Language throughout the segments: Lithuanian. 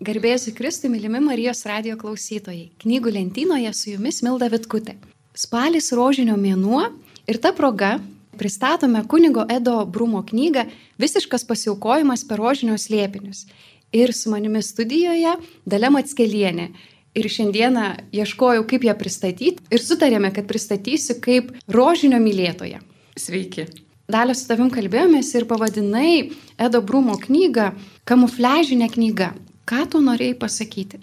Garbėsiu Kristui, mylimi Marijos radio klausytojai. Knygų lentynoje su jumis Milda Vitkutė. Spalis rožinio mėnuo ir ta proga pristatome kunigo Edo Brumo knygą Visiškas pasiaukojimas per rožinio slėpinius. Ir su manimi studijoje Dalė Matskelienė. Ir šiandieną ieškojau, kaip ją pristatyti ir sutarėme, kad pristatysiu kaip rožinio mylėtoją. Sveiki. Dalė su tavim kalbėjomės ir pavadinai Edo Brumo knygą kamufliažinė knyga. Ką tu norėjai pasakyti?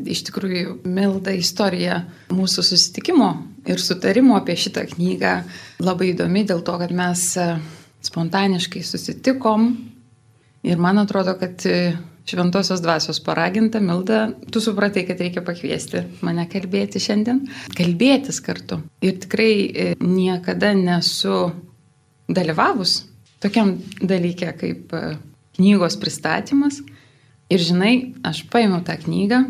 Iš tikrųjų, milda istorija mūsų susitikimo ir sutarimo apie šitą knygą labai įdomi dėl to, kad mes e, spontaniškai susitikom ir man atrodo, kad e, šventosios dvasios paraginta, Milda, tu supratai, kad reikia pakviesti mane kalbėti šiandien, kalbėtis kartu. Ir tikrai e, niekada nesu dalyvavus tokiam dalykė kaip knygos pristatymas. Ir žinai, aš paėmiau tą knygą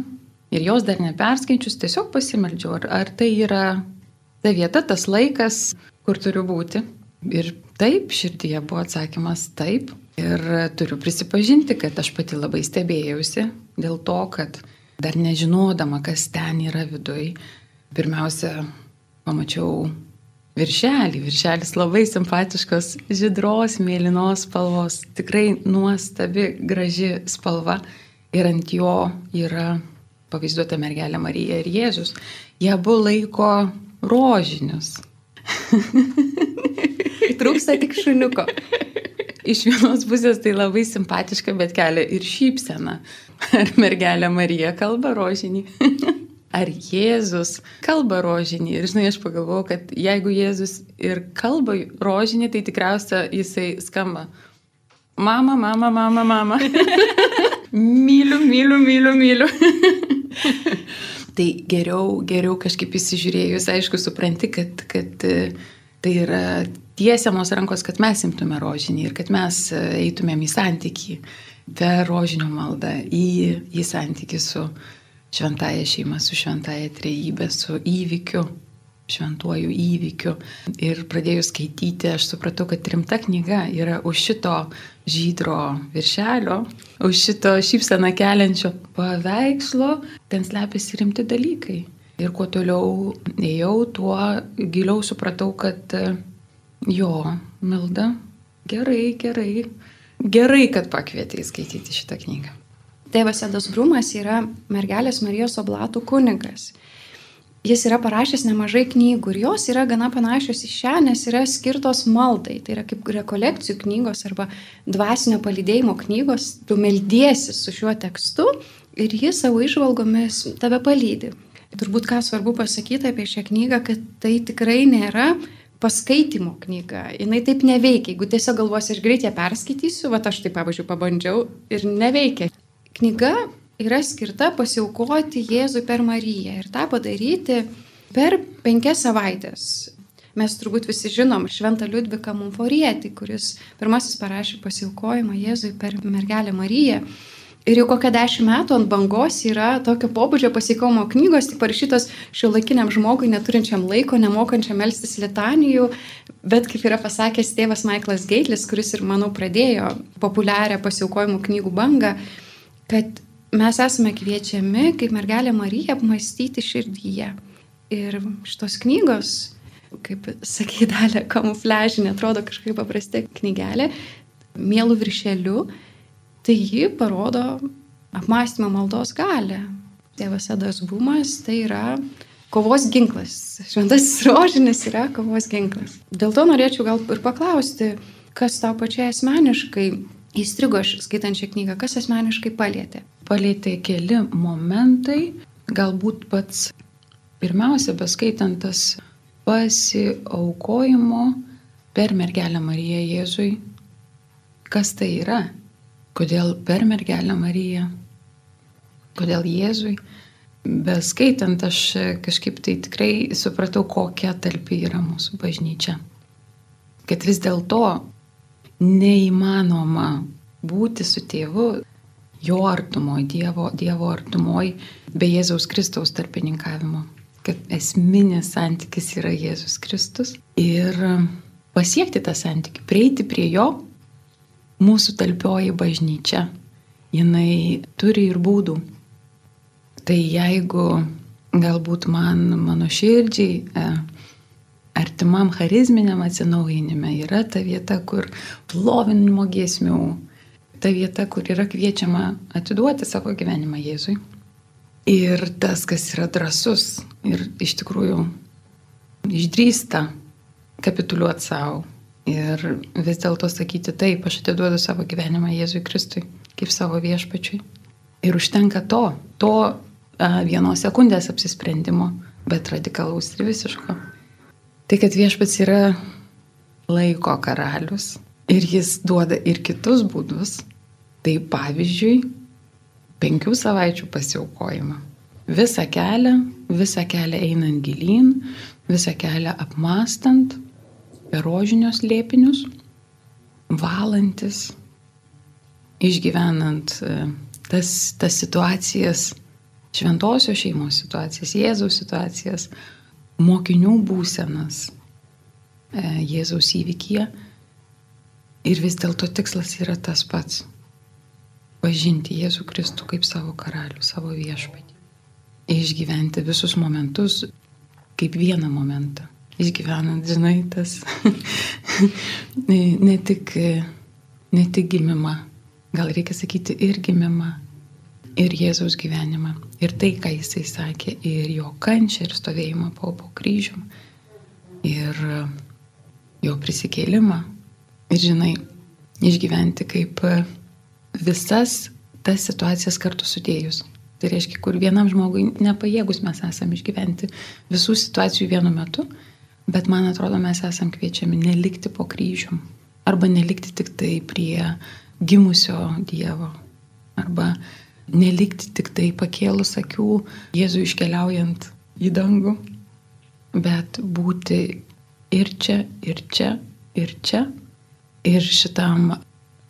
ir jos dar neperskaičius, tiesiog pasimeldžiau, ar, ar tai yra ta vieta, tas laikas, kur turiu būti. Ir taip, širdyje buvo atsakymas taip. Ir turiu prisipažinti, kad aš pati labai stebėjausi dėl to, kad dar nežinodama, kas ten yra viduj, pirmiausia, pamačiau viršelį. Viršelis labai simpatiškos, žydros, mėlynos spalvos, tikrai nuostabi, graži spalva. Ir ant jo yra pavaizduota mergelė Marija ir Jėzus. Jie abu laiko rožinius. Trūksta tik šuniuko. Iš vienos pusės tai labai simpatiška, bet kelia ir šypsena. Ar mergelė Marija kalba rožinį? ar Jėzus kalba rožinį. Ir žinai, aš pagalvojau, kad jeigu Jėzus ir kalba rožinį, tai tikriausia jisai skamba. Mama, mama, mama, mama. myliu, myliu, myliu, myliu. tai geriau, geriau kažkaip įsižiūrėjus, aišku, supranti, kad, kad e, tai yra tiesiamos rankos, kad mes imtume rožinį ir kad mes e, eitumėm į santykį per rožinio maldą, į, į santykį su, šventąją šeimą, su šventąją trejybę, su įvykiu, šventuoju įvykiu. Ir pradėjus skaityti, aš supratau, kad rimta knyga yra už šito žydro viršelio, už šito šypseną keliančio paveikslo, ten slepiasi rimti dalykai. Ir kuo toliau ėjau, tuo giliau supratau, kad jo, Milda, gerai, gerai, gerai, kad pakvietei skaityti šitą knygą. Tėvas Edas Brumas yra mergelės Marijos oblatų kunigas. Jis yra parašęs nemažai knygų ir jos yra gana panašios į šią, nes yra skirtos maldai. Tai yra kaip rekolekcijų knygos arba dvasinio palydėjimo knygos. Tu meldiesi su šiuo tekstu ir jis savo išvalgomis tave palydi. Turbūt ką svarbu pasakyti apie šią knygą, kad tai tikrai nėra paskaitimo knyga. Jis taip neveikia. Jeigu tiesiog galvosi, aš greit ją perskaitysiu, va aš tai pavyzdžiui pabandžiau ir neveikia. Knyga yra skirta pasiaukoti Jėzui per Mariją ir tą padaryti per penkias savaitės. Mes turbūt visi žinom Šventą Liudviką Mumforietį, kuris pirmasis parašė pasiaukojimą Jėzui per mergelę Mariją. Ir jau kokią dešimt metų ant bangos yra tokio pobūdžio pasikomo knygos, tik parašytos šio laikiniam žmogui, neturinčiam laiko, nemokančiam melstis litanijų, bet kaip yra pasakęs tėvas Michaelas Geitlis, kuris ir, manau, pradėjo populiarią pasiaukojimų knygų bangą, kad mes esame kviečiami, kaip mergelė Marija, apmastyti širdyje. Ir šitos knygos, kaip sakydalė, kamufliažinė, atrodo kažkaip paprasti knygelė, mielų viršeliu, tai ji parodo apmąstymą maldos galę. Tėvas Edas Bumas tai yra kovos ginklas. Šventasis rožinis yra kovos ginklas. Dėl to norėčiau gal ir paklausti, kas tau pačiai asmeniškai įstrigo skaitant šią knygą, kas asmeniškai palėtė? Palėtė keli momentai, galbūt pats pirmiausia, beskaitant tas pasiaukojimo per mergelę Mariją Jėzui. Kas tai yra? Kodėl per mergelę Mariją? Kodėl Jėzui? Beskaitant aš kažkaip tai tikrai supratau, kokia talpi yra mūsų bažnyčia. Kad vis dėlto neįmanoma būti su tėvu jo artumoje, Dievo, Dievo artumoje, be Jėzaus Kristaus tarpininkavimo. Kad esminis santykis yra Jėzus Kristus ir pasiekti tą santykį, prieiti prie jo, mūsų talpioji bažnyčia jinai turi ir būdų. Tai jeigu galbūt man, mano širdžiai, e, artimam charizminiam atsinaujinime yra ta vieta, kur plovinimo giesmių, ta vieta, kur yra kviečiama atiduoti savo gyvenimą Jėzui. Ir tas, kas yra drasus ir iš tikrųjų išdrįsta kapituliuoti savo ir vis dėlto sakyti taip, aš atiduodu savo gyvenimą Jėzui Kristui kaip savo viešpačiui. Ir užtenka to, to vienos sekundės apsisprendimo, bet radikalaus ir visiško. Tai kad viešpats yra laiko karalius ir jis duoda ir kitus būdus. Tai pavyzdžiui, penkių savaičių pasiaukojimą. Visą kelią, visą kelią einant gilyn, visą kelią apmastant, per rožinios lėpinius, valantis, išgyvenant e, tas, tas situacijas, šventosios šeimos situacijas, Jėzaus situacijas, mokinių būsenas e, Jėzaus įvykyje. Ir vis dėlto tikslas yra tas pats - pažinti Jėzų Kristų kaip savo karalių, savo viešpatį. Išgyventi visus momentus kaip vieną momentą išgyvenant, žinai, tas ne, tik, ne tik gimimą, gal reikia sakyti ir gimimą, ir Jėzaus gyvenimą, ir tai, ką jisai sakė, ir jo kančią, ir stovėjimą po, po kryžium, ir jo prisikėlimą, ir žinai, išgyventi kaip visas tas situacijas kartu sudėjus. Tai reiškia, kur vienam žmogui nepajėgus mes esame išgyventi visų situacijų vienu metu, Bet man atrodo, mes esam kviečiami nelikti po kryžium. Arba nelikti tik tai prie gimusio Dievo. Arba nelikti tik tai pakėlus akių Jėzų iškeliaujant į dangų. Bet būti ir čia, ir čia, ir čia. Ir šitam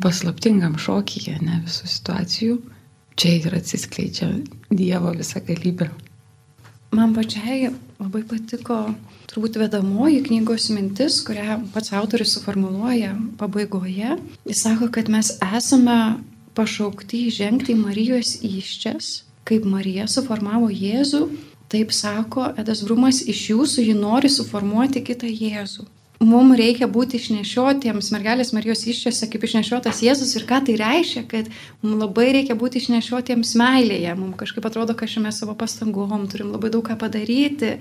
paslaptingam šokyje, ne visų situacijų, čia ir atsiskleidžia Dievo visą galybę. Man pačiai labai patiko turbūt vedamoji knygos mintis, kurią pats autorius suformuluoja pabaigoje. Jis sako, kad mes esame pašaukti žengti į Marijos iščias, kaip Marija suformavo Jėzų, taip sako Edas Brumas, iš jūsų ji nori suformuoti kitą Jėzų mums reikia būti išnešiotiems mergelės Marijos iščiose kaip išnešiotas Jėzus ir ką tai reiškia, kad mums labai reikia būti išnešiotiems meilėje. Mums kažkaip atrodo, kad šiame savo pastangom turim labai daug ką padaryti,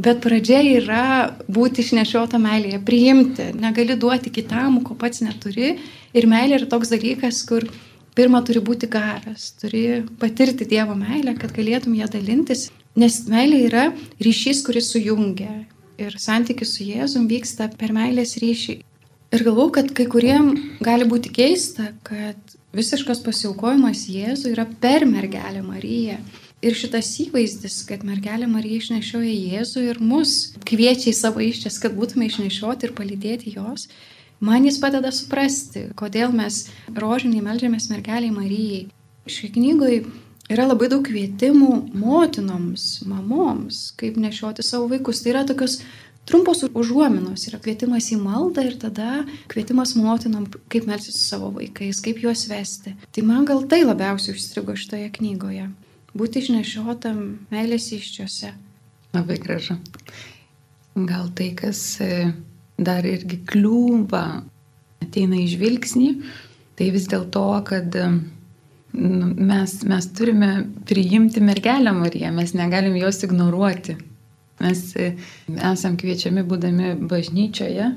bet pradžia yra būti išnešiota meilėje, priimti, negali duoti kitam, ko pats neturi. Ir meilė yra toks dalykas, kur pirmą turi būti garas, turi patirti Dievo meilę, kad galėtum ją dalintis. Nes meilė yra ryšys, kuris sujungia ir santykis su Jėzum vyksta per meilės ryšį. Ir galvau, kad kai kuriem gali būti keista, kad visiškas pasiaukojimas Jėzui yra per mergelę Mariją. Ir šitas įvaizdis, kad mergelė Marija išnešioja Jėzų ir mus kviečia į savo iščias, kad būtume išnešioti ir palydėti jos, man jis padeda suprasti, kodėl mes rožiniai melžiamės mergeliai Marijai. Šioje knygoje yra labai daug kvietimų motinoms, mamoms, kaip nešioti savo vaikus. Tai yra tokios trumpos užuominos, yra kvietimas į maldą ir tada kvietimas motinom, kaip melsis su savo vaikais, kaip juos vesti. Tai man gal tai labiausiai užstrigo šitoje knygoje. Būti išnešiotam meilės iščiose. Labai gražu. Gal tai, kas e, dar irgi kliūva, ateina į žvilgsnį, tai vis dėl to, kad Nu, mes, mes turime priimti mergelę Mariją, mes negalim jos ignoruoti. Mes e, esam kviečiami, būdami bažnyčioje,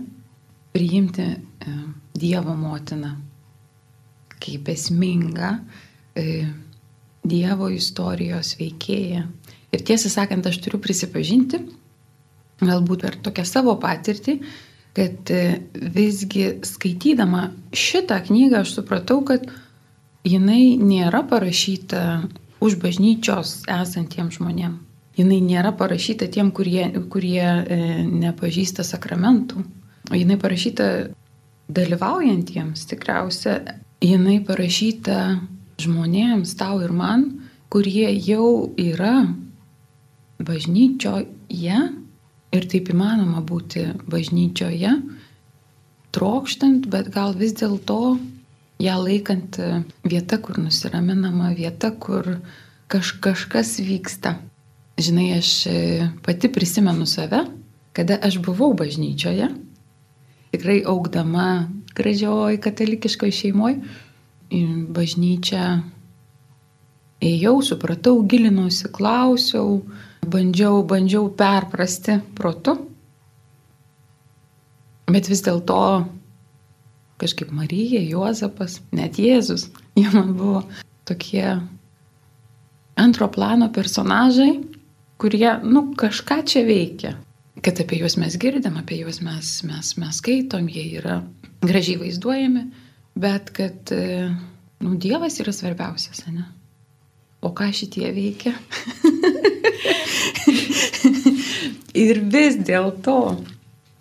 priimti e, Dievo motiną kaip esmingą e, Dievo istorijos veikėją. Ir tiesą sakant, aš turiu prisipažinti, galbūt per tokią savo patirtį, kad visgi skaitydama šitą knygą aš supratau, kad jinai nėra parašyta už bažnyčios esantiems žmonėms. Jinai nėra parašyta tiem, kurie, kurie e, nepažįsta sakramentų. O jinai parašyta dalyvaujantiems tikriausia. Jinai parašyta žmonėms, tau ir man, kurie jau yra bažnyčioje ir taip įmanoma būti bažnyčioje, trokštant, bet gal vis dėlto ją laikant vieta, kur nusiraminama, vieta, kur kaž, kažkas vyksta. Žinai, aš pati prisimenu save, kada aš buvau bažnyčioje, tikrai augdama gražioj katalikiškoj šeimoje, bažnyčią ėjau, supratau, gilinausi, klausiau, bandžiau, bandžiau perprasti protu. Bet vis dėlto kažkaip Marija, Juozapas, net Jėzus, jie man buvo tokie antro plano personažai, kurie, nu, kažką čia veikia. Kad apie juos mes girdim, apie juos mes, mes, mes skaitom, jie yra gražiai vaizduojami, bet kad, nu, Dievas yra svarbiausias, ne? O ką šitie veikia? ir vis dėlto,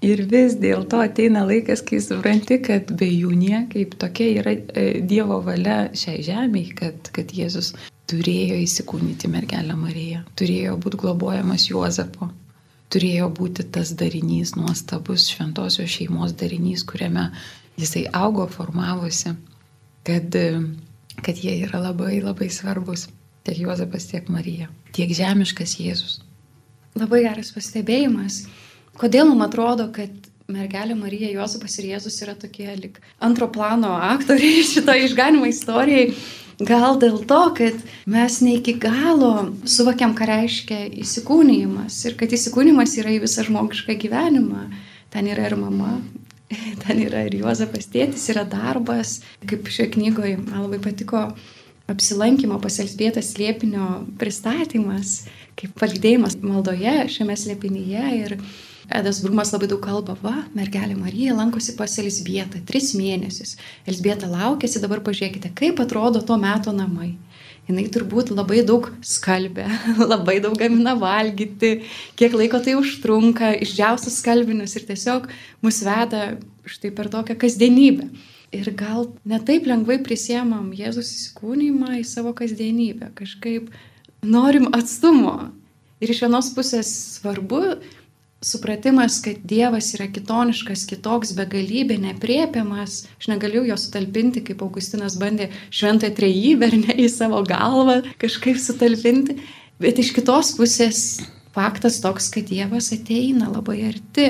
ir vis dėlto ateina laikas, kai supranti, kad be jų niekaip tokia yra e, Dievo valia šiai žemėje, kad, kad Jėzus turėjo įsikūnyti mergelę Mariją, turėjo būti globojamas Juozapo, turėjo būti tas darinys, nuostabus šventosios šeimos darinys, kuriame jisai augo, formavosi, kad, kad jie yra labai labai svarbus tiek Juozapas, tiek Marija, tiek žemiškas Jėzus. Labai geras pastebėjimas. Kodėl mums atrodo, kad mergelė Marija, Juozapas ir Jėzus yra tokie lik antro plano aktoriai šitoje išganimo istorijai? Gal dėl to, kad mes ne iki galo suvokiam, ką reiškia įsikūnymas ir kad įsikūnymas yra į visą žmogišką gyvenimą. Ten yra ir mama, ten yra ir Juozapas tėtis, yra darbas. Kaip šioje knygoje man labai patiko apsilankimo pas Elsbietas slėpinio pristatymas, kaip palydėjimas maldoje šiame slėpinyje. Ir Edas Brumas labai daug kalba, va, mergelė Marija lankosi pas Elsbietą tris mėnesius. Elsbieta laukėsi, dabar pažiūrėkite, kaip atrodo to meto namai. Jis turbūt labai daug skalbė, labai daug gamina valgyti, kiek laiko tai užtrunka, išdžiausius skalbinius ir tiesiog mus veda štai per tokią kasdienybę. Ir gal netaip lengvai prisiemam Jėzus įsikūnymą į savo kasdienybę, kažkaip norim atstumo. Ir iš vienos pusės svarbu supratimas, kad Dievas yra kitoniškas, kitoks, begalybė, nepriepiamas. Aš negaliu jo sutalpinti, kaip Augustinas bandė šventąją trejybę ar ne į savo galvą kažkaip sutalpinti. Bet iš kitos pusės faktas toks, kad Dievas ateina labai arti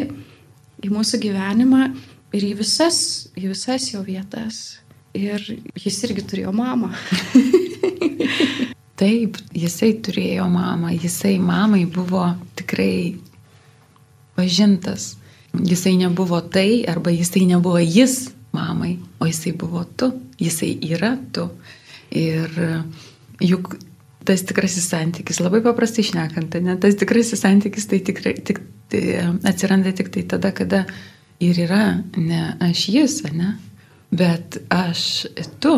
į mūsų gyvenimą ir į visas, į visas jo vietas. Ir jis irgi turėjo mamą. Taip, jisai turėjo mamą, jisai mamai buvo tikrai pažintas. Jisai nebuvo tai, arba jisai nebuvo jis mamai, o jisai buvo tu, jisai yra tu. Ir juk tas tikrasis santykis, labai paprastai išnekant, ne, tas tikrasis santykis tai tikrai tik, tai atsiranda tik tai tada, kada ir yra ne aš jis, ne, bet aš tu,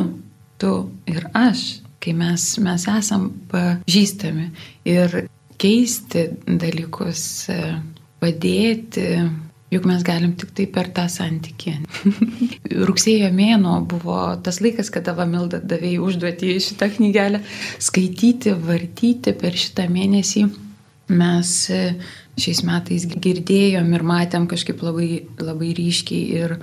tu ir aš, kai mes, mes esam pažįstami ir keisti dalykus, padėti, juk mes galim tik tai per tą santykį. Rugsėjo mėno buvo tas laikas, kada Vamilda davėjai užduoti šitą knygelę skaityti, vartyti per šitą mėnesį. Mes šiais metais girdėjom ir matėm kažkaip labai, labai ryškiai ir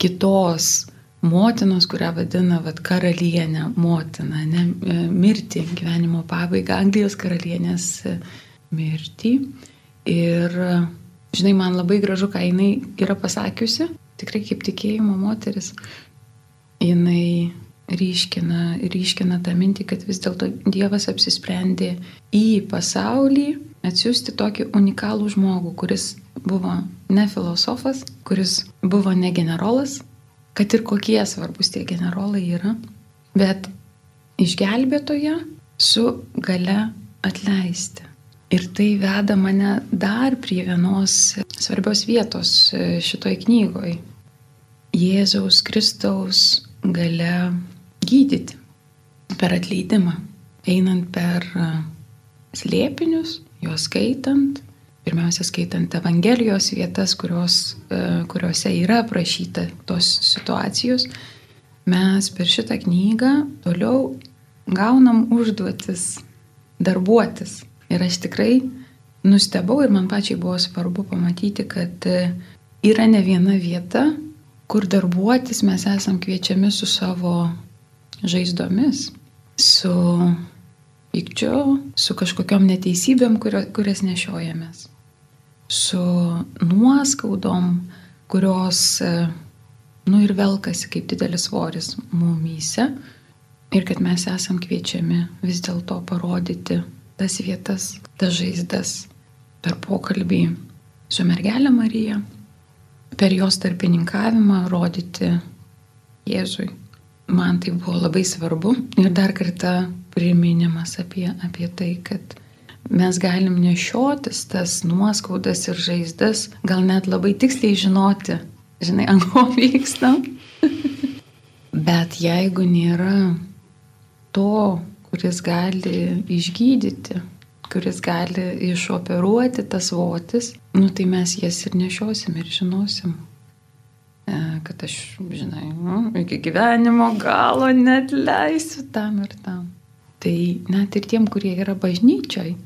kitos motinos, kurią vadina vat, karalienė motina, ne, e, mirti, gyvenimo pabaiga, Anglijos karalienės e, mirti. Ir, žinai, man labai gražu, ką jinai yra pasakiusi, tikrai kaip tikėjimo moteris. Jinai ryškina, ryškina tą mintį, kad vis dėlto Dievas apsisprendė į pasaulį atsiųsti tokį unikalų žmogų, kuris buvo ne filosofas, kuris buvo ne generolas, kad ir kokie svarbus tie generolai yra, bet išgelbėtoje su gale atleisti. Ir tai veda mane dar prie vienos svarbios vietos šitoj knygoj. Jėzaus Kristaus gale gydyti per atleidimą, einant per slėpinius, juos skaitant, pirmiausia skaitant Evangelijos vietas, kurios, e, kuriuose yra aprašyta tos situacijos, mes per šitą knygą toliau gaunam užduotis darbuotis. Ir aš tikrai nustebau ir man pačiai buvo svarbu pamatyti, kad e, yra ne viena vieta, kur darbuotis mes esam kviečiami su savo žaizdomis, su pykčiu, su kažkokiam neteisybėm, kurias nešiojamės, su nuoskaudom, kurios, e, nu ir velkasi kaip didelis svoris mumyse. Ir kad mes esam kviečiami vis dėlto parodyti tas vietas, tas žaizdas per pokalbį su mergelė Marija, per jos tarpininkavimą rodyti Jėzui. Man tai buvo labai svarbu. Ir dar kartą priminimas apie, apie tai, kad mes galim nešiotis tas nuoskaudas ir žaizdas, gal net labai tiksliai žinoti, žinai, ant ko vyksta. Bet jeigu nėra to, kuris gali išgydyti, kuris gali išoperuoti tas votis, nu tai mes jas ir nešiosim ir žinosim. E, kad aš, žinai, nu, iki gyvenimo galo net leisiu tam ir tam. Tai net ir tiem, kurie yra bažnyčioj,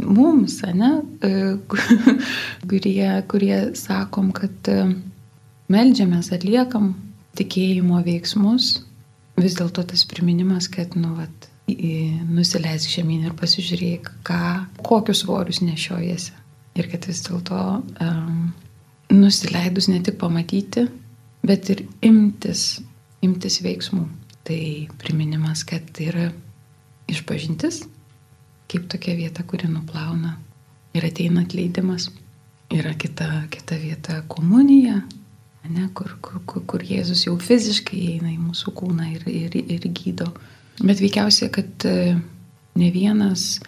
mums, ne, e, kurie, kurie sakom, kad e, melžiamės, atliekam tikėjimo veiksmus, vis dėlto tas priminimas, kad, nu, vat, nusileisk žemyn ir pasižiūrėk, ką, kokius svorius nešiojasi. Ir kad vis dėlto um, nusileidus ne tik pamatyti, bet ir imtis, imtis veiksmų. Tai priminimas, kad yra išpažintis, kaip tokia vieta, kuri nuplauna ir ateina atleidimas. Yra kita, kita vieta komunija, ne, kur, kur, kur, kur Jėzus jau fiziškai įeina į mūsų kūną ir, ir, ir gydo. Bet veikiausiai, kad e, ne vienas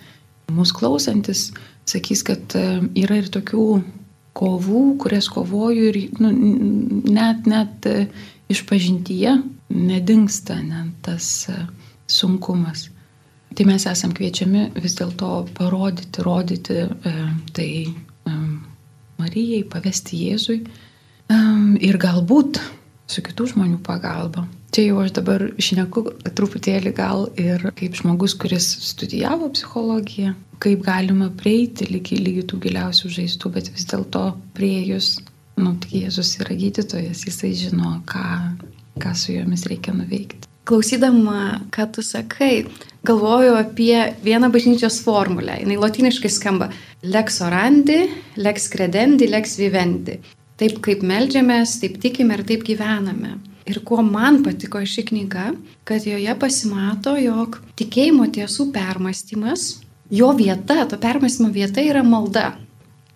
mūsų klausantis sakys, kad e, yra ir tokių kovų, kurias kovoju ir nu, net, net e, iš pažintyje nedingsta net tas sunkumas. Tai mes esam kviečiami vis dėlto parodyti, rodyti e, tai e, Marijai, pavesti Jėzui e, ir galbūt su kitų žmonių pagalba Čia jau aš dabar šneku truputėlį gal ir kaip žmogus, kuris studijavo psichologiją, kaip galima prieiti lygi, lygi tų giliausių žaizdų, bet vis dėlto prieėjus, nu, tik Jėzus yra gydytojas, jisai žino, ką, ką su jomis reikia nuveikti. Klausydama, ką tu sakai, galvoju apie vieną bažnyčios formulę. Jis latiniškai skamba lex orandi, lex credendi, lex vivendi. Taip kaip melžiamės, taip tikime ir taip gyvename. Ir kuo man patiko ši knyga, kad joje pasimato, jog tikėjimo tiesų permastymas, jo vieta, to permastymo vieta yra malda.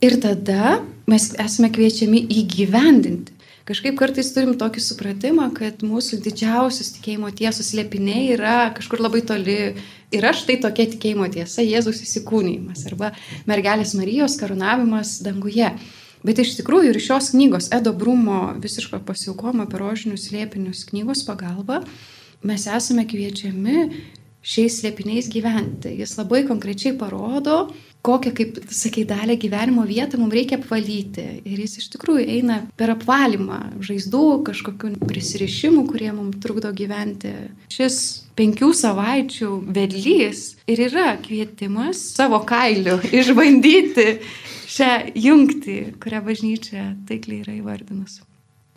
Ir tada mes esame kviečiami įgyvendinti. Kažkaip kartais turim tokį supratimą, kad mūsų didžiausios tikėjimo tiesos liepiniai yra kažkur labai toli. Ir aš tai tokia tikėjimo tiesa - Jėzus įsikūnymas arba mergelės Marijos karūnavimas danguje. Bet iš tikrųjų ir šios knygos, Edo Brumo visiško pasiaukojimo per rožinius slėpinius knygos pagalba, mes esame kviečiami šiais slėpiniais gyventi. Jis labai konkrečiai parodo, kokią, kaip sakai, dalį gyvenimo vietą mums reikia apvalyti. Ir jis iš tikrųjų eina per apvalymą žaizdų, kažkokių prisirišimų, kurie mums trukdo gyventi. Šis penkių savaičių vedlys ir yra kvietimas savo kailiu išbandyti šią jungtį, kurią bažnyčia taikliai yra įvardinus.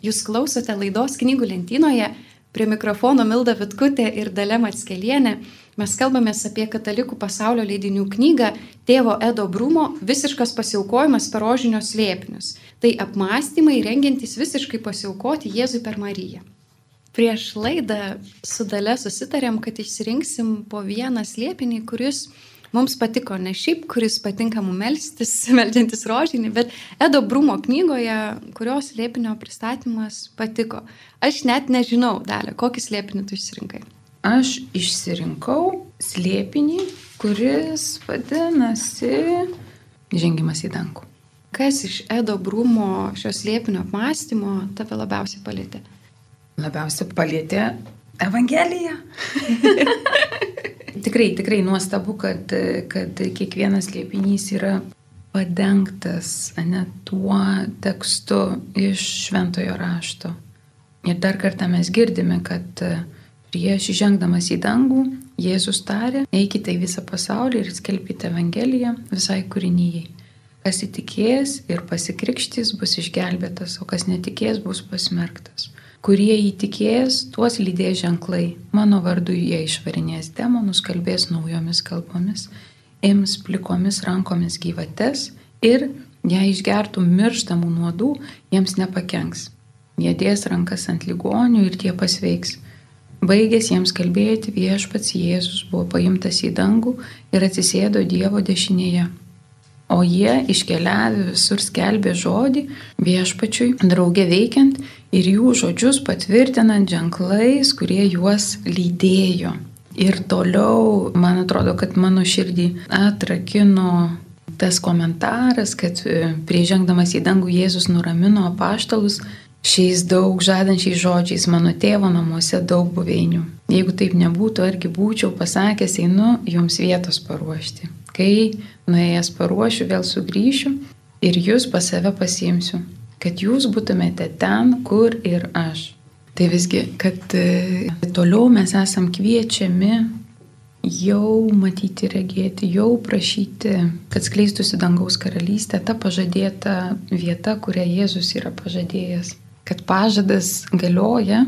Jūs klausote laidos knygų lentynoje, prie mikrofono Milda Vitkutė ir Dalė Matskelienė. Mes kalbame apie katalikų pasaulio leidinių knygą Tėvo Edo Brumo Visiškas pasiaukojimas per rožinio slėpinius. Tai apmąstymai rengiantis visiškai pasiaukoti Jėzui per Mariją. Prieš laidą su Dalė susitarėm, kad išsirinksim po vieną slėpinį, kuris mums patiko ne šiaip, kuris patinka mums melstis, meldžiantis rožinį, bet Edo Brumo knygoje, kurios slėpinio pristatymas patiko. Aš net nežinau, dalį, kokį slėpinį tu išsirinkai. Aš išsirinkau slėpinį, kuris vadinasi Žengimas į dangų. Kas iš Edo Brumo šios slėpinio apmąstymo tave labiausiai palėtė? Labiausiai palėtė Evangelija. tikrai, tikrai nuostabu, kad, kad kiekvienas liepinys yra padengtas ne, tuo tekstu iš šventojo rašto. Ir dar kartą mes girdime, kad prieš žengdamas į dangų Jėzus tarė, eikite į visą pasaulį ir skelbkite Evangeliją visai kūrinyjei. Kas įtikės ir pasikrikštys bus išgelbėtas, o kas netikės bus pasmerktas. Kurie įtikės, tuos lydės ženklai. Mano vardu jie išvarinės demonus, kalbės naujomis kalbomis, ims plikomis rankomis gyvates ir jei išgertų mirštamų nuodų, jiems nepakenks. Jie dės rankas ant ligonių ir tie pasveiks. Baigęs jiems kalbėti, viešpats Jėzus buvo paimtas į dangų ir atsisėdo Dievo dešinėje. O jie iškeliavę visur skelbė žodį viešpačiui, draugė veikiant ir jų žodžius patvirtinant ženklais, kurie juos lydėjo. Ir toliau, man atrodo, kad mano širdį atrakino tas komentaras, kad prieš žengdamas į dangų Jėzus nuramino apaštalus šiais daug žadančiais žodžiais mano tėvo namuose daug buveinių. Jeigu taip nebūtų, argi būčiau pasakęs, einu jums vietos paruošti. Kai nuėjęs paruošiu, vėl sugrįšiu ir jūs pas save pasiimsiu, kad jūs būtumėte ten, kur ir aš. Tai visgi, kad e, toliau mes esam kviečiami jau matyti, regėti, jau prašyti, kad skleistųsi dangaus karalystė, ta pažadėta vieta, kurią Jėzus yra pažadėjęs. Kad pažadas galioja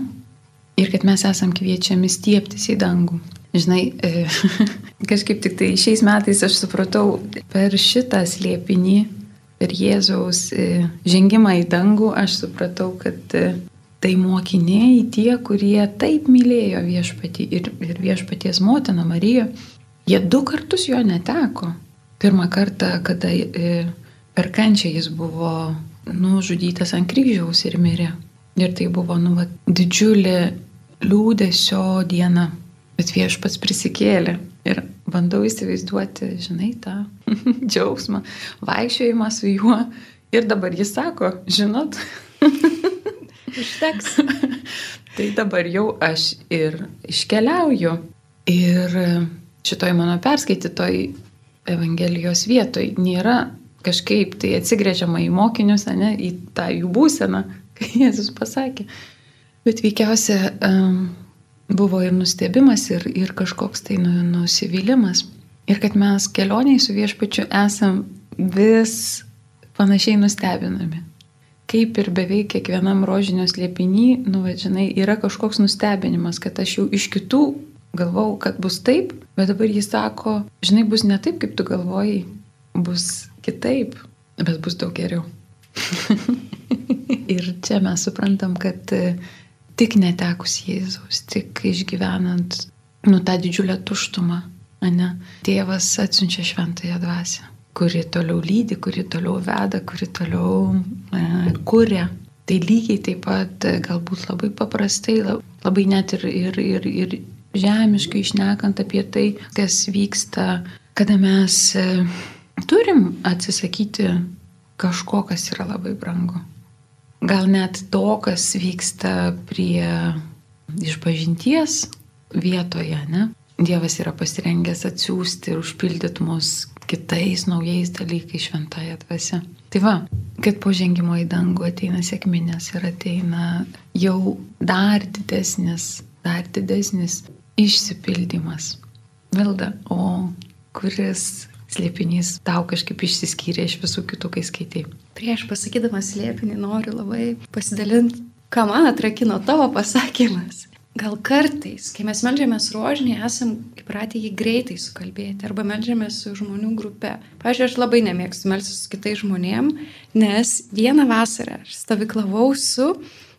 ir kad mes esam kviečiami stieptis į dangų. Žinai, e, kažkaip tik tai šiais metais aš supratau per šitą slėpinį, per Jėzaus e, žengimą į dangų, aš supratau, kad tai mokiniai tie, kurie taip mylėjo viešpatį ir, ir viešpaties motiną Mariją, jie du kartus jo neteko. Pirmą kartą, kada e, per kančią jis buvo nužudytas ant kryžiaus ir mirė. Ir tai buvo nu, va, didžiulė liūdėsio diena. Bet viešpats prisikėlė ir bandau įsivaizduoti, žinai, tą džiaugsmą, vaikščiojimą su juo. Ir dabar jis sako, žinot, Užteks. tai dabar jau aš ir iškeliauju. Ir šitoj mano perskaitytoj Evangelijos vietoj nėra kažkaip tai atsigrėžiama į mokinius, ne, į tą jų būseną, kai Jėzus pasakė. Bet veikiausia um, buvo ir nustebimas, ir, ir kažkoks tai nu, nusivylimas. Ir kad mes kelioniai su viešpačiu esam vis panašiai nustebinami kaip ir beveik kiekvienam rožinio slėpinį, nu, va, žinai, yra kažkoks nustebinimas, kad aš jau iš kitų galvau, kad bus taip, bet dabar jis sako, žinai, bus ne taip, kaip tu galvojai, bus kitaip, bet bus daug geriau. ir čia mes suprantam, kad e, tik netekus Jėzaus, tik išgyvenant, nu, tą didžiulę tuštumą, ne, tėvas atsiunčia šventąją dvasę kuri toliau lydi, kuri toliau veda, kuri toliau e, kuria. Tai lygiai taip pat e, galbūt labai paprastai, labai net ir, ir, ir, ir žemiškai išnekant apie tai, kas vyksta, kada mes e, turim atsisakyti kažko, kas yra labai brangu. Gal net to, kas vyksta prie išpažinties vietoje, ne? Dievas yra pasirengęs atsiųsti ir užpildyti mus kitais naujais dalykais šventąją dvasę. Tai va, kad po žengimo į dangų ateina sėkminės ir ateina jau dar didesnis, dar didesnis išsipildymas. Vilda, o kuris slėpinys tau kažkaip išsiskyrė iš visų kitų, kai skaitai? Prieš pasakydama slėpinį noriu labai pasidalinti, ką man atrakino tavo pasakymas. Gal kartais, kai mes melžiamės rožinį, esam įpratę jį greitai sukalbėti arba melžiamės su žmonių grupe. Pavyzdžiui, aš labai nemėgstu melsis su kitais žmonėm, nes vieną vasarą aš stovyklavau su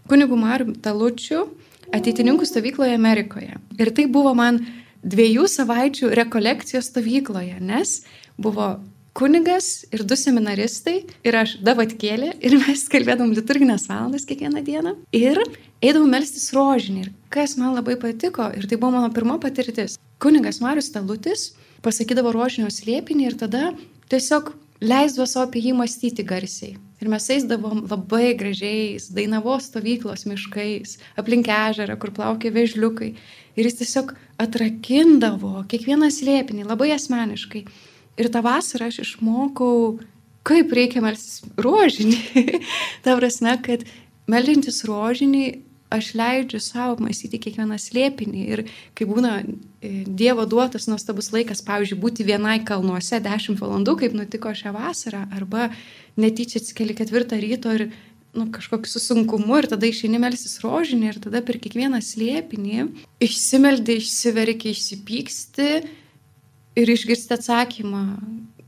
kunigu Mariu Talučiu ateitininkų stovykloje Amerikoje. Ir tai buvo man dviejų savaičių rekolekcijos stovykloje, nes buvo kunigas ir du seminaristai ir aš davatkėlė ir mes kalbėdavom liturginės valandas kiekvieną dieną ir eidavom melstis rožinį. Ir kas man labai patiko ir tai buvo mano pirma patirtis. Kunigas Marius Talutis pasakydavo rožinio slėpinį ir tada tiesiog leisdavo savo apie jį mąstyti garsiai. Ir mes eisdavom labai gražiais Dainavos stovyklos miškais, aplink ežerą, kur plaukė vežliukai. Ir jis tiesiog atrakindavo kiekvieną slėpinį labai asmeniškai. Ir tą vasarą aš išmokau, kaip reikia melsis rožinį. Ta prasme, kad meldžiantis rožinį aš leidžiu savo mąstyti kiekvieną slėpinį ir kai būna e, Dievo duotas nuostabus laikas, pavyzdžiui, būti vienai kalnuose 10 valandų, kaip nutiko šią vasarą, arba netyčia atsikeli ketvirtą ryto ir nu, kažkokiu susunkumu ir tada išeini melsis rožinį ir tada per kiekvieną slėpinį išsimeldi, išsiverki, išsipyksti ir išgirsti atsakymą,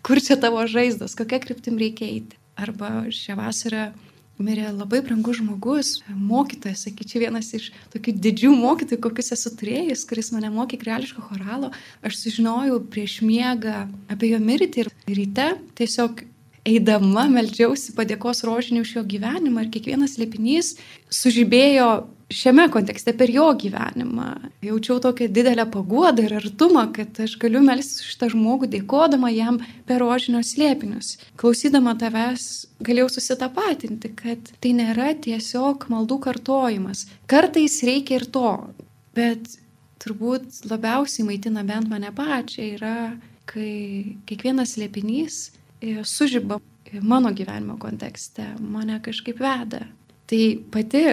kur čia tavo žaizdos, kokia kryptim reikia eiti. Arba šią vasarą mirė labai brangus žmogus, mokytojas, sakyčiau, vienas iš tokių didžių mokytojų, kokius esu turėjęs, kuris mane mokė greliško choralo. Aš sužinojau prieš miegą apie jo mirtį ir ryte tiesiog eidama meldžiausi padėkos rožinį už jo gyvenimą ir kiekvienas lėpinys sužibėjo šiame kontekste per jo gyvenimą. Jaučiau tokią didelę paguodą ir artumą, kad aš galiu melstis šitą žmogų, dėkodama jam per rožinio slėpinius. Klausydama tavęs galėjau susitapatinti, kad tai nėra tiesiog maldų kartojimas. Kartais reikia ir to, bet turbūt labiausiai maitina bent mane pačią yra, kai kiekvienas slėpinys sužyba mano gyvenimo kontekste, mane kažkaip veda. Tai pati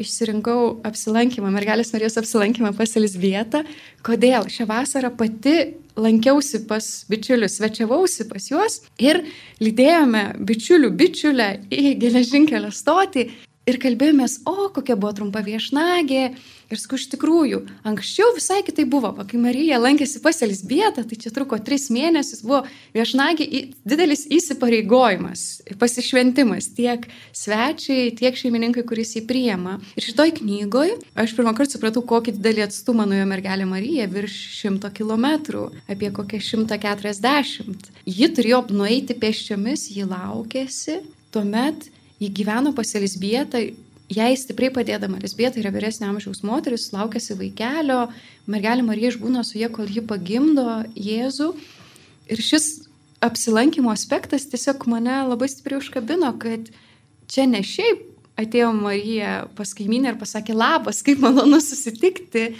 išsirinkau apsilankymą, mergelės Marijos apsilankymą pas Elisbietą. Kodėl? Šią vasarą pati lankiausi pas bičiulius, svečiavausi pas juos ir lydėjome bičiulių bičiulę į geležinkelio stotį ir kalbėjomės, o kokia buvo trumpa viešnagė. Ir sakau, iš tikrųjų, anksčiau visai kitai buvo, kai Marija lankėsi pas Elisbietą, tai čia truko tris mėnesius, buvo viešnagė didelis įsipareigojimas, pasišventimas tiek svečiai, tiek šeimininkai, kuris jį priema. Ir šitoj knygoje aš pirmą kartą supratau, kokį didelį atstumą nuėjo mergelė Marija, virš šimto kilometrų, apie kokią šimtą keturiasdešimt. Ji turėjo nueiti pėsčiomis, ji laukėsi, tuomet Ji gyveno pas Elisbietą, jai stipriai padėdama. Elisbieta yra vyresnio amžiaus moteris, laukėsi vaikelio, mergelė Marija išbūna su jie, kol ji pagimdo Jėzų. Ir šis apsilankimo aspektas tiesiog mane labai stipriai užkabino, kad čia ne šiaip atėjo Marija pas kaiminę ir pasakė labas, kaip malonu susitikti.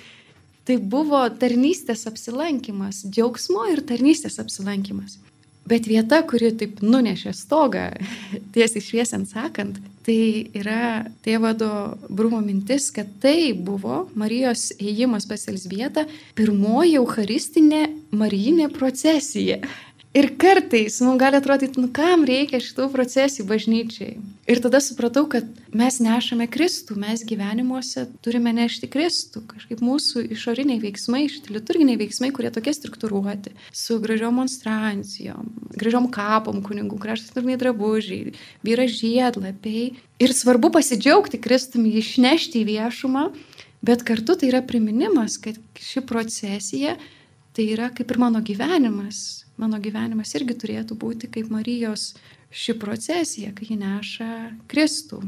Tai buvo tarnystės apsilankimas, džiaugsmo ir tarnystės apsilankimas. Bet vieta, kuri taip nunešė stogą, tiesiai šviesiant sakant, tai yra tėvado Brumo mintis, kad tai buvo Marijos ėjimas pas Elsbietą, pirmoji eucharistinė marijinė procesija. Ir kartais mums gali atrodyti, nu kam reikia šitų procesijų bažnyčiai. Ir tada supratau, kad mes nešame Kristų, mes gyvenimuose turime nešti Kristų. Kažkaip mūsų išoriniai veiksmai, šitie liturginiai veiksmai, kurie tokie struktūruoti, su gražiom monstrancijom, gražiom kapom kunigų, kraštas turniai drabužiai, vyra žiedlapiai. Ir svarbu pasidžiaugti Kristumi, išnešti į viešumą, bet kartu tai yra priminimas, kad ši procesija tai yra kaip ir mano gyvenimas mano gyvenimas irgi turėtų būti kaip Marijos ši procesija, kai ji neša Kristų.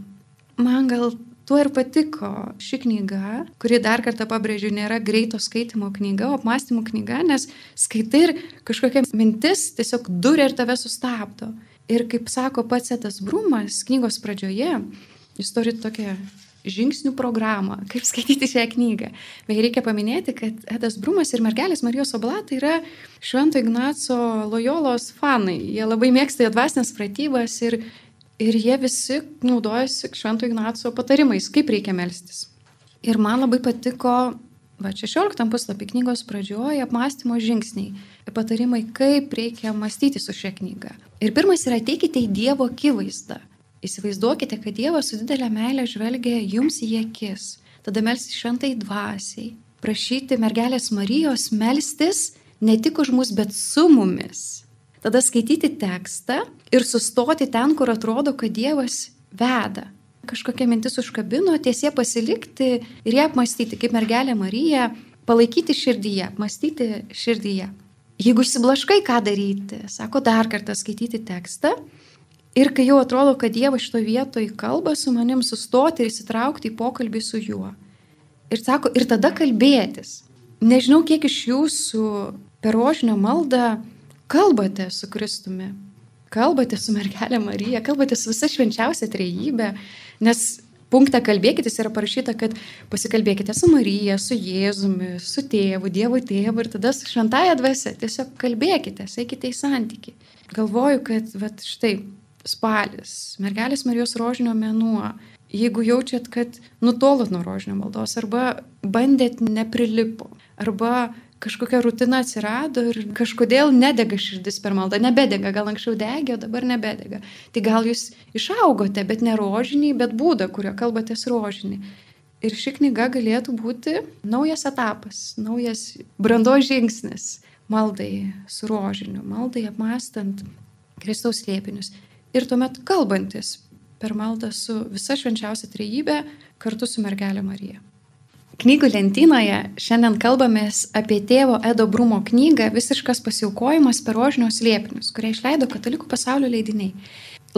Man gal tuo ir patiko ši knyga, kuri dar kartą pabrėžiu, nėra greito skaitimo knyga, o apmąstymų knyga, nes skaitai ir kažkokia mintis tiesiog duria ir tave sustabdo. Ir kaip sako pats Etas Brumas knygos pradžioje, jis turi tokią žingsnių programą, kaip skaityti šią knygą. Beje, reikia paminėti, kad Edas Brumas ir mergelės Marijos Oblatai yra Švento Ignaco Lojolos fanai. Jie labai mėgsta jo dvasinės pratybas ir, ir jie visi naudojasi Švento Ignaco patarimais, kaip reikia melstis. Ir man labai patiko, va, 16 puslapį knygos pradžioje apmąstymo žingsniai, patarimai, kaip reikia mąstyti su šia knyga. Ir pirmas yra teikite į Dievo akivaizdą. Įsivaizduokite, kad Dievas su didelė meilė žvelgia jums į akis. Tada melsti šventai dvasiai. Prašyti mergelės Marijos melstis ne tik už mus, bet su mumis. Tada skaityti tekstą ir sustoti ten, kur atrodo, kad Dievas veda. Kažkokia mintis užkabino, tiesie pasilikti ir ją apmastyti, kaip mergelė Marija, palaikyti širdyje, apmastyti širdyje. Jeigu išsiblaškai, ką daryti, sako dar kartą skaityti tekstą Ir kai jau atrodo, kad Dievas šito vietoj kalba su manim, sustoti ir įsitraukti į pokalbį su juo. Ir sako, ir tada kalbėtis. Nežinau, kiek iš jūsų per rožinio maldą kalbate su Kristumi, kalbate su mergelė Marija, kalbate su visa švenčiausia trejybė, nes punktą kalbėkite yra parašyta, kad pasikalbėkite su Marija, su Jėzumi, su tėvu, Dievo tėvu ir tada su šventąją dvasia. Tiesiog kalbėkite, eikite į santyki. Galvoju, kad vat, štai spalis, mergelės Marijos rožinio mėnuo, Jeigu jaučiat, kad nutolot nuo rožinio maldos, arba bandėt neprilipo, arba kažkokia rutina atsirado ir kažkodėl nedega širdis per maldą, nebedega, gal anksčiau degė, dabar nebedega. Tai gal jūs išaugote, bet ne rožinį, bet būdą, kurio kalbatės rožinį. Ir ši knyga galėtų būti naujas etapas, naujas brandos žingsnis maldai su rožiniu, maldai apmastant Kristaus liepinius. Ir tuomet kalbantis per maldą su visa švenčiausia trejybė kartu su mergelė Marija. Knygų lentynoje šiandien kalbamės apie tėvo Edo Brumo knygą Visiškas pasiaukojimas per rožinius liepinius, kurią išleido Katalikų pasaulio leidiniai.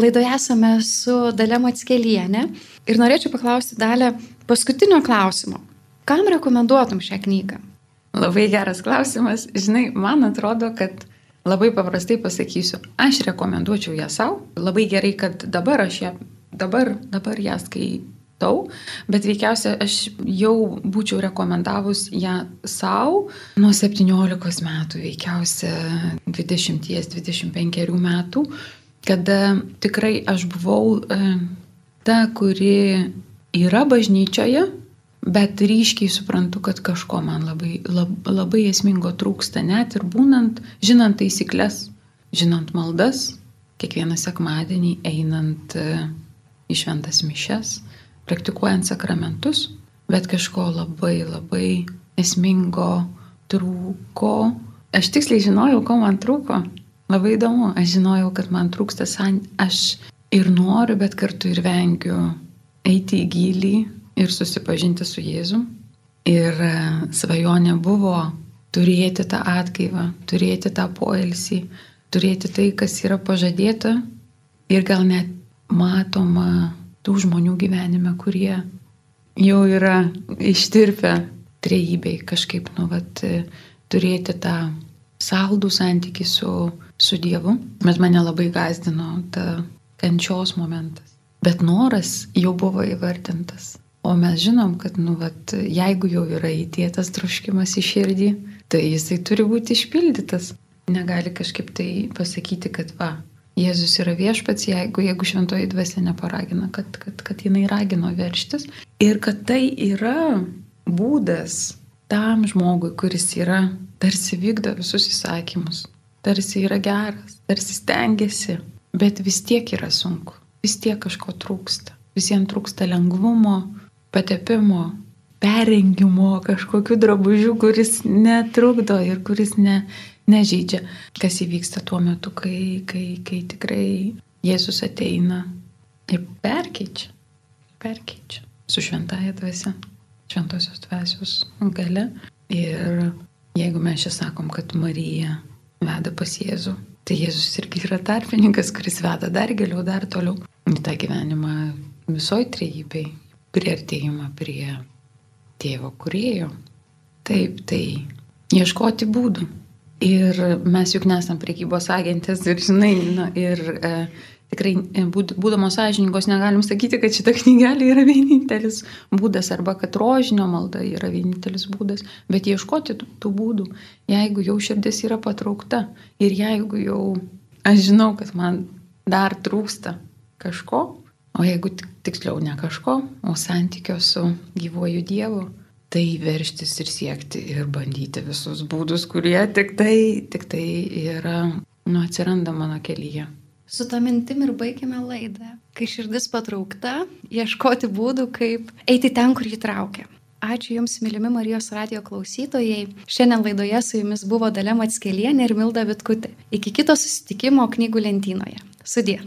Laidoje esame su Dalė Matskelienė ir norėčiau paklausti Dalę paskutinio klausimo. Kam rekomenduotum šią knygą? Labai geras klausimas. Žinai, man atrodo, kad labai paprastai pasakysiu, aš rekomenduočiau ją savo. Labai gerai, kad dabar aš ją, dabar, dabar ją skaitau bet veikiausiai aš jau būčiau rekomendavus ją savo nuo 17 metų, veikiausiai 20-25 metų, kada tikrai aš buvau e, ta, kuri yra bažnyčioje, bet ryškiai suprantu, kad kažko man labai, lab, labai esmingo trūksta, net ir būnant, žinant taisyklės, žinant maldas, kiekvieną sekmadienį einant e, į šventas mišes, praktikuojant sakramentus, bet kažko labai labai esmingo trūko. Aš tiksliai žinojau, ko man trūko. Labai įdomu, aš žinojau, kad man trūksta san... Aš ir noriu, bet kartu ir vengiu eiti į gilį ir susipažinti su Jėzu. Ir e, svajonė buvo turėti tą atgaivą, turėti tą poilsį, turėti tai, kas yra pažadėta ir gal net matoma tų žmonių gyvenime, kurie jau yra ištirpę trejybei, kažkaip, nu, vat, turėti tą saldų santyki su, su Dievu. Bet mane labai gazdino ta kančios momentas. Bet noras jau buvo įvardintas. O mes žinom, kad, nu, vat, jeigu jau yra įdėtas troškimas į širdį, tai jisai turi būti išpildytas. Negali kažkaip tai pasakyti, kad va, Jėzus yra viešpats, jeigu, jeigu šventoji dvasia neparagina, kad, kad, kad jinai ragino verštis. Ir kad tai yra būdas tam žmogui, kuris yra tarsi vykdo visus įsakymus, tarsi yra geras, tarsi stengiasi, bet vis tiek yra sunku, vis tiek kažko trūksta. Visiems trūksta lengvumo, patepimo, perengimo, kažkokių drabužių, kuris netrukdo ir kuris ne, nežydžia, kas įvyksta tuo metu, kai, kai, kai tikrai Jėzus ateina ir perkeičia, perkeičia su šventaja dvasia, šventosios dvasios gale. Ir jeigu mes čia sakom, kad Marija veda pas Jėzų, tai Jėzus irgi yra tarpininkas, kuris veda dar giliau, dar toliau į tą gyvenimą visoj trejybei, prieartėjimą prie tėvo kurėjo. Taip, tai ieškoti būdų, Ir mes juk nesam priekybos agentės ir, žinai, na, ir e, tikrai e, būd, būdamos sąžininkos negalim sakyti, kad šita knygelė yra vienintelis būdas arba kad rožinio malda yra vienintelis būdas, bet ieškoti tų, tų būdų, jeigu jau širdis yra patraukta ir jeigu jau aš žinau, kad man dar trūksta kažko, o jeigu tiksliau ne kažko, o santykio su gyvuoju Dievu tai verštis ir siekti ir bandyti visus būdus, kurie tik tai, tik tai yra, nu, atsiranda mano kelyje. Su tą mintim ir baigime laidą. Kai širdis patraukta, ieškoti būdų, kaip eiti ten, kur jį traukia. Ačiū Jums, mylimi Marijos radio klausytojai. Šiandien laidoje su Jumis buvo Dalė Matskelienė ir Milda Vitkutė. Iki kito susitikimo knygų lentynoje. Sudė.